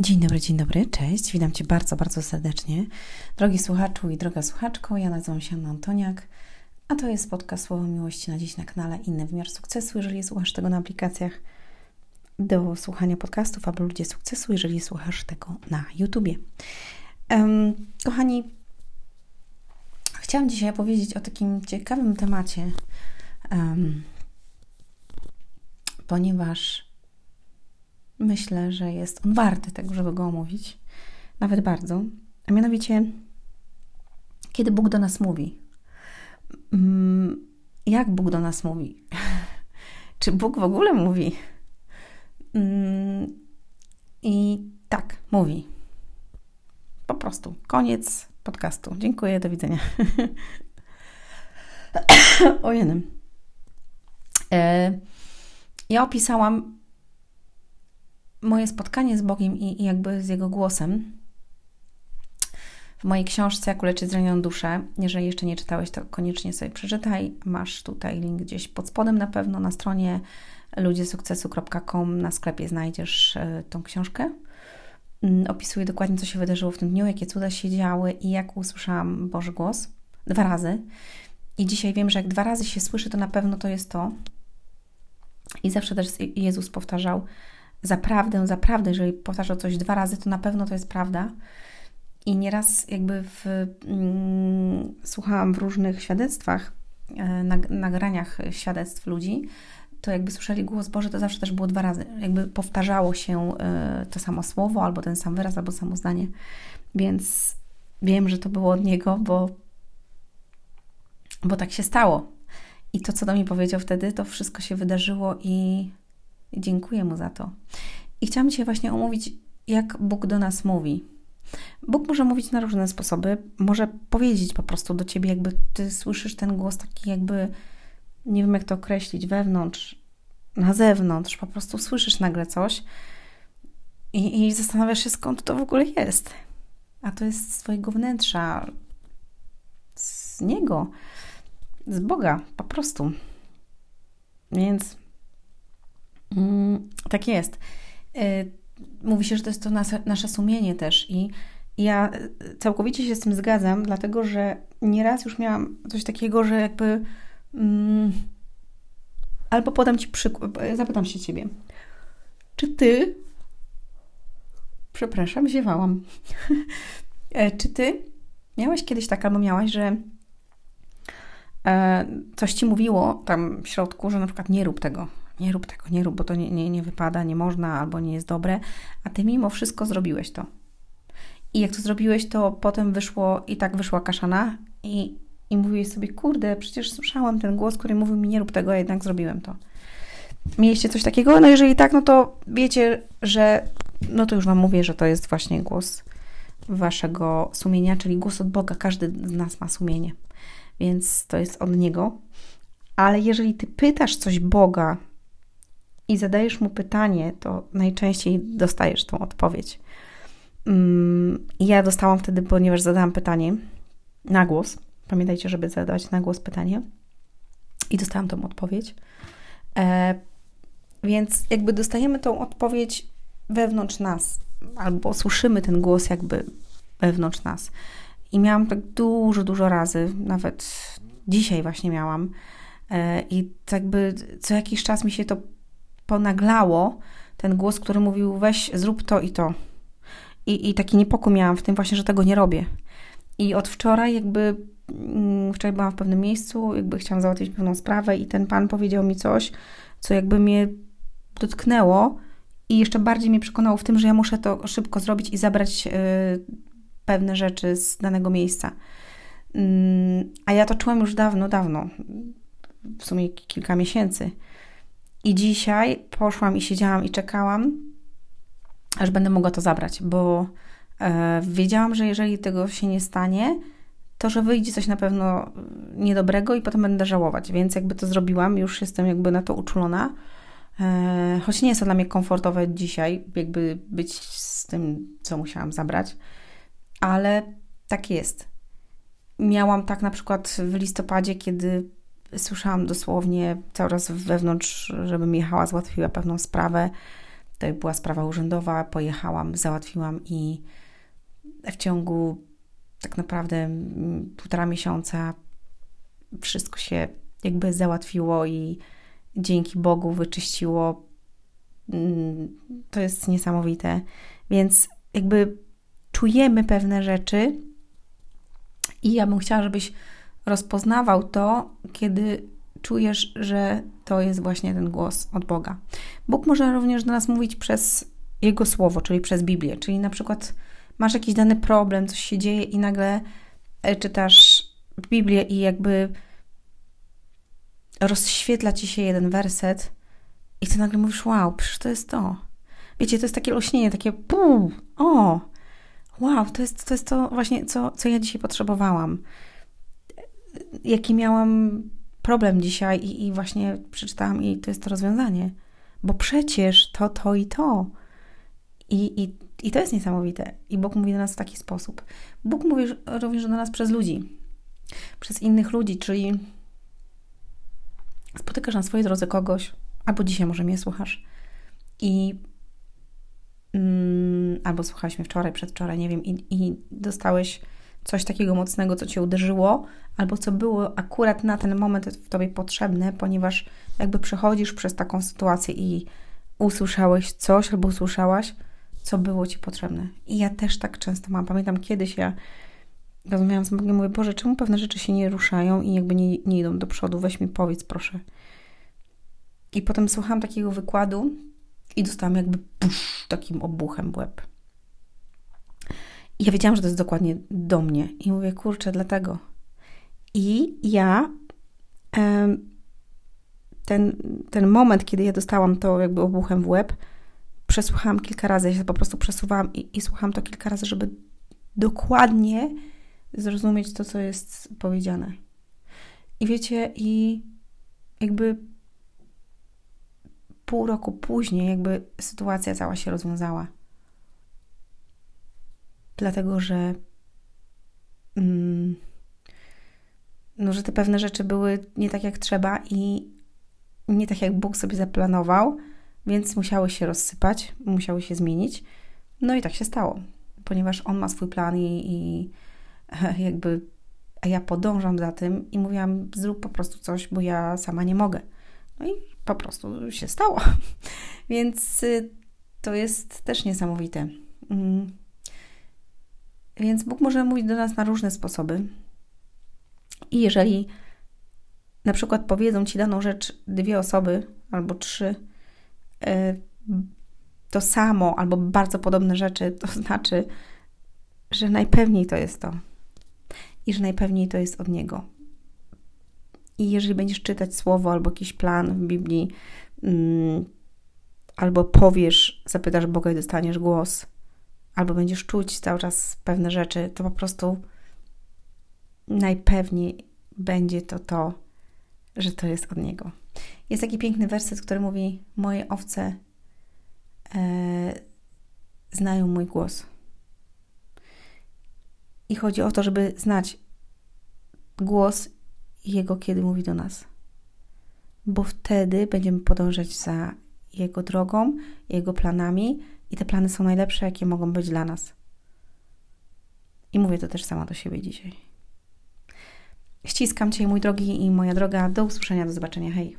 Dzień dobry, dzień dobry, cześć. Witam Cię bardzo, bardzo serdecznie. Drogi słuchaczu i droga słuchaczko, ja nazywam się Anna Antoniak, a to jest podcast Słowo Miłości na dziś na kanale Inny Wymiar Sukcesu. Jeżeli słuchasz tego na aplikacjach do słuchania podcastów albo Ludzie Sukcesu, jeżeli słuchasz tego na YouTubie. Um, kochani, chciałam dzisiaj powiedzieć o takim ciekawym temacie, um, ponieważ myślę, że jest on warty tego, żeby go omówić. Nawet bardzo. A mianowicie, kiedy Bóg do nas mówi. Mm, jak Bóg do nas mówi? Czy Bóg w ogóle mówi? Mm, I tak, mówi. Po prostu. Koniec podcastu. Dziękuję, do widzenia. o jednym. E, ja opisałam moje spotkanie z Bogiem i, i jakby z Jego głosem w mojej książce Jak uleczyć zranioną duszę. Jeżeli jeszcze nie czytałeś, to koniecznie sobie przeczytaj. Masz tutaj link gdzieś pod spodem na pewno na stronie ludziesukcesu.com na sklepie znajdziesz e, tą książkę. Mm, opisuję dokładnie, co się wydarzyło w tym dniu, jakie cuda się działy i jak usłyszałam Boży głos. Dwa razy. I dzisiaj wiem, że jak dwa razy się słyszy, to na pewno to jest to. I zawsze też Jezus powtarzał, zaprawdę, zaprawdę, jeżeli powtarzał coś dwa razy, to na pewno to jest prawda. I nieraz jakby w, mm, słuchałam w różnych świadectwach, e, nagraniach świadectw ludzi, to jakby słyszeli głos Boży, to zawsze też było dwa razy. Jakby powtarzało się e, to samo słowo, albo ten sam wyraz, albo samo zdanie. Więc wiem, że to było od Niego, bo, bo tak się stało. I to, co do mnie powiedział wtedy, to wszystko się wydarzyło i dziękuję Mu za to. I chciałam Cię właśnie omówić, jak Bóg do nas mówi. Bóg może mówić na różne sposoby. Może powiedzieć po prostu do Ciebie, jakby Ty słyszysz ten głos taki jakby, nie wiem jak to określić, wewnątrz, na zewnątrz. Po prostu słyszysz nagle coś i, i zastanawiasz się, skąd to w ogóle jest. A to jest z Twojego wnętrza, z Niego, z Boga, po prostu. Więc tak jest. Y, mówi się, że to jest to nasze, sumienie też i ja całkowicie się z tym zgadzam, dlatego że nieraz już miałam coś takiego, że jakby mm, albo podam Ci przykład, zapytam się Ciebie, czy Ty przepraszam, ziewałam. E, czy Ty miałeś kiedyś tak, albo miałaś, że e, coś Ci mówiło tam w środku, że na przykład nie rób tego, nie rób tego, nie rób, bo to nie, nie, nie wypada, nie można albo nie jest dobre, a ty mimo wszystko zrobiłeś to. I jak to zrobiłeś, to potem wyszło i tak wyszła kaszana i, i mówiłeś sobie, kurde, przecież słyszałam ten głos, który mówił mi nie rób tego, a jednak zrobiłem to. Mieliście coś takiego? No jeżeli tak, no to wiecie, że no to już Wam mówię, że to jest właśnie głos Waszego sumienia, czyli głos od Boga. Każdy z nas ma sumienie, więc to jest od Niego. Ale jeżeli Ty pytasz coś Boga, i zadajesz mu pytanie, to najczęściej dostajesz tą odpowiedź. Mm, ja dostałam wtedy, ponieważ zadałam pytanie na głos. Pamiętajcie, żeby zadawać na głos pytanie. I dostałam tą odpowiedź. E, więc jakby dostajemy tą odpowiedź wewnątrz nas, albo słyszymy ten głos jakby wewnątrz nas. I miałam tak dużo, dużo razy, nawet dzisiaj właśnie miałam. E, I tak jakby co jakiś czas mi się to ponaglało ten głos, który mówił: weź, zrób to i to. I, I taki niepokój miałam w tym właśnie, że tego nie robię. I od wczoraj, jakby mm, wczoraj byłam w pewnym miejscu, jakby chciałam załatwić pewną sprawę, i ten pan powiedział mi coś, co jakby mnie dotknęło i jeszcze bardziej mnie przekonało w tym, że ja muszę to szybko zrobić i zabrać y, pewne rzeczy z danego miejsca. Y, a ja to czułam już dawno, dawno, w sumie kilka miesięcy. I dzisiaj poszłam i siedziałam i czekałam, aż będę mogła to zabrać, bo e, wiedziałam, że jeżeli tego się nie stanie, to że wyjdzie coś na pewno niedobrego i potem będę żałować. Więc jakby to zrobiłam, już jestem jakby na to uczulona. E, choć nie jest to dla mnie komfortowe dzisiaj, jakby być z tym, co musiałam zabrać, ale tak jest. Miałam tak na przykład w listopadzie, kiedy słyszałam dosłownie cały raz wewnątrz, żebym jechała, załatwiła pewną sprawę to była sprawa urzędowa, pojechałam, załatwiłam i w ciągu tak naprawdę mm, półtora miesiąca wszystko się jakby załatwiło i dzięki Bogu wyczyściło. Mm, to jest niesamowite. Więc jakby czujemy pewne rzeczy i ja bym chciała, żebyś rozpoznawał to, kiedy czujesz, że to jest właśnie ten głos od Boga. Bóg może również do nas mówić przez Jego słowo, czyli przez Biblię, czyli na przykład masz jakiś dany problem, coś się dzieje i nagle e, czytasz Biblię i jakby rozświetla ci się jeden werset i ty nagle mówisz, wow, przecież to jest to. Wiecie, to jest takie olśnienie, takie puu, o, wow, to jest, to jest to właśnie, co, co ja dzisiaj potrzebowałam. Jaki miałam problem dzisiaj i, i właśnie przeczytałam i to jest to rozwiązanie. Bo przecież to, to i to. I, i, I to jest niesamowite. I Bóg mówi do nas w taki sposób. Bóg mówi również do nas przez ludzi. Przez innych ludzi, czyli spotykasz na swojej drodze kogoś, albo dzisiaj może mnie słuchasz i mm, albo słuchaliśmy wczoraj, przedwczoraj, nie wiem, i, i dostałeś coś takiego mocnego, co cię uderzyło, albo co było akurat na ten moment w tobie potrzebne, ponieważ jakby przechodzisz przez taką sytuację i usłyszałeś coś, albo usłyszałaś, co było ci potrzebne. I ja też tak często mam. Pamiętam kiedyś ja rozmawiałam z Bogiem, mówię, Boże, czemu pewne rzeczy się nie ruszają i jakby nie, nie idą do przodu? Weź mi powiedz, proszę. I potem słuchałam takiego wykładu i dostałam jakby pusz, takim obuchem w łeb. I ja wiedziałam, że to jest dokładnie do mnie. I mówię, kurczę, dlatego. I ja ten, ten moment, kiedy ja dostałam to jakby obuchem w łeb, przesłuchałam kilka razy. Ja się po prostu przesuwałam i, i słuchałam to kilka razy, żeby dokładnie zrozumieć to, co jest powiedziane. I wiecie, i jakby pół roku później, jakby sytuacja cała się rozwiązała. Dlatego, że. Mm, no, że te pewne rzeczy były nie tak jak trzeba i nie tak jak Bóg sobie zaplanował, więc musiały się rozsypać, musiały się zmienić. No i tak się stało, ponieważ On ma swój plan i, i jakby a ja podążam za tym i mówiłam, zrób po prostu coś, bo ja sama nie mogę. No i po prostu się stało. Więc y, to jest też niesamowite. Więc Bóg może mówić do nas na różne sposoby. I jeżeli na przykład powiedzą ci daną rzecz dwie osoby albo trzy, y, to samo albo bardzo podobne rzeczy, to znaczy, że najpewniej to jest to i że najpewniej to jest od Niego. I jeżeli będziesz czytać słowo albo jakiś plan w Biblii, mm, albo powiesz, zapytasz Boga i dostaniesz głos, albo będziesz czuć cały czas pewne rzeczy, to po prostu najpewniej będzie to to, że to jest od Niego. Jest taki piękny werset, który mówi: Moje owce e, znają mój głos. I chodzi o to, żeby znać głos Jego, kiedy mówi do nas. Bo wtedy będziemy podążać za Jego drogą, Jego planami i te plany są najlepsze, jakie mogą być dla nas. I mówię to też sama do siebie dzisiaj. Ściskam Cię, mój drogi i moja droga. Do usłyszenia, do zobaczenia. Hej!